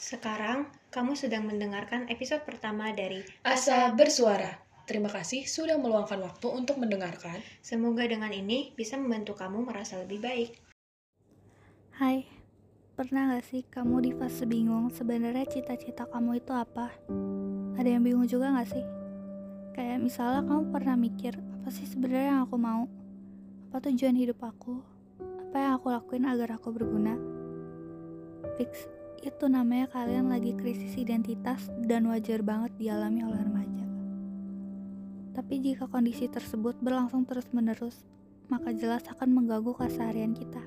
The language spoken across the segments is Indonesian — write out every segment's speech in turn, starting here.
Sekarang, kamu sedang mendengarkan episode pertama dari Asa bersuara. Terima kasih sudah meluangkan waktu untuk mendengarkan. Semoga dengan ini bisa membantu kamu merasa lebih baik. Hai, pernah gak sih kamu di fase bingung sebenarnya cita-cita kamu itu apa? Ada yang bingung juga gak sih? Kayak misalnya kamu pernah mikir, apa sih sebenarnya yang aku mau? Apa tujuan hidup aku? Apa yang aku lakuin agar aku berguna? Fix, itu namanya kalian lagi krisis identitas dan wajar banget dialami oleh remaja. Tapi jika kondisi tersebut berlangsung terus-menerus, maka jelas akan mengganggu keseharian kita.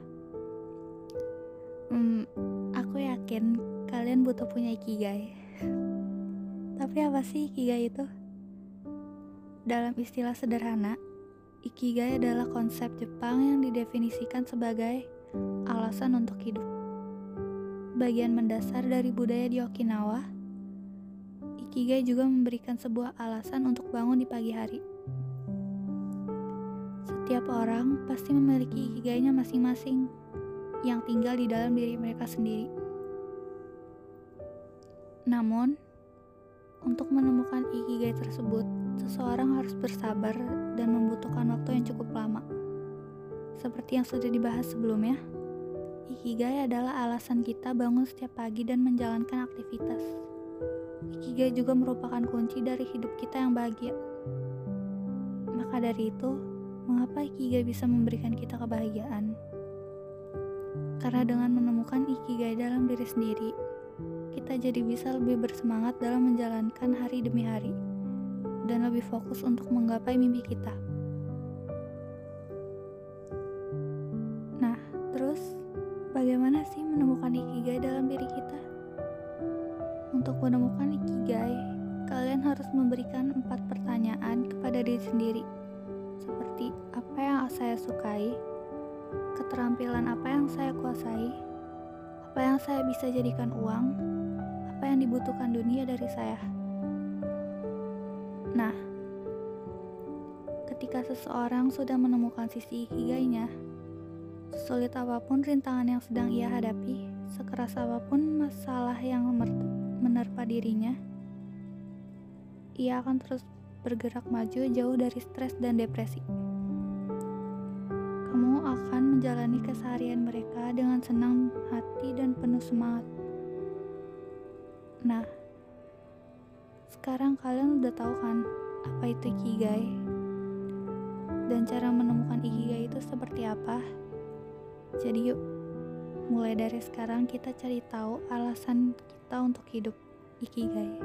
Hmm, aku yakin kalian butuh punya ikigai. Tapi apa sih ikigai itu? Dalam istilah sederhana, ikigai adalah konsep Jepang yang didefinisikan sebagai alasan untuk hidup. Bagian mendasar dari budaya di Okinawa, Ikigai juga memberikan sebuah alasan untuk bangun di pagi hari. Setiap orang pasti memiliki ikigainya masing-masing yang tinggal di dalam diri mereka sendiri. Namun, untuk menemukan ikigai tersebut, seseorang harus bersabar dan membutuhkan waktu yang cukup lama. Seperti yang sudah dibahas sebelumnya, ikigai adalah alasan kita bangun setiap pagi dan menjalankan aktivitas. Ikigai juga merupakan kunci dari hidup kita yang bahagia. Maka dari itu, mengapa Ikigai bisa memberikan kita kebahagiaan? Karena dengan menemukan Ikigai dalam diri sendiri, kita jadi bisa lebih bersemangat dalam menjalankan hari demi hari dan lebih fokus untuk menggapai mimpi kita. Bagaimana sih menemukan Ikigai dalam diri kita? Untuk menemukan ikigai, kalian harus memberikan empat pertanyaan kepada diri sendiri. Seperti apa yang saya sukai, keterampilan apa yang saya kuasai, apa yang saya bisa jadikan uang, apa yang dibutuhkan dunia dari saya. Nah, ketika seseorang sudah menemukan sisi ikigainya, sulit apa pun rintangan yang sedang ia hadapi, sekeras apa pun masalah yang menerpa dirinya, ia akan terus bergerak maju jauh dari stres dan depresi. Kamu akan menjalani keseharian mereka dengan senang hati dan penuh semangat. Nah, sekarang kalian udah tahu kan apa itu ikigai dan cara menemukan ikigai itu seperti apa? Jadi yuk, mulai dari sekarang kita cari tahu alasan kita untuk hidup ikigai.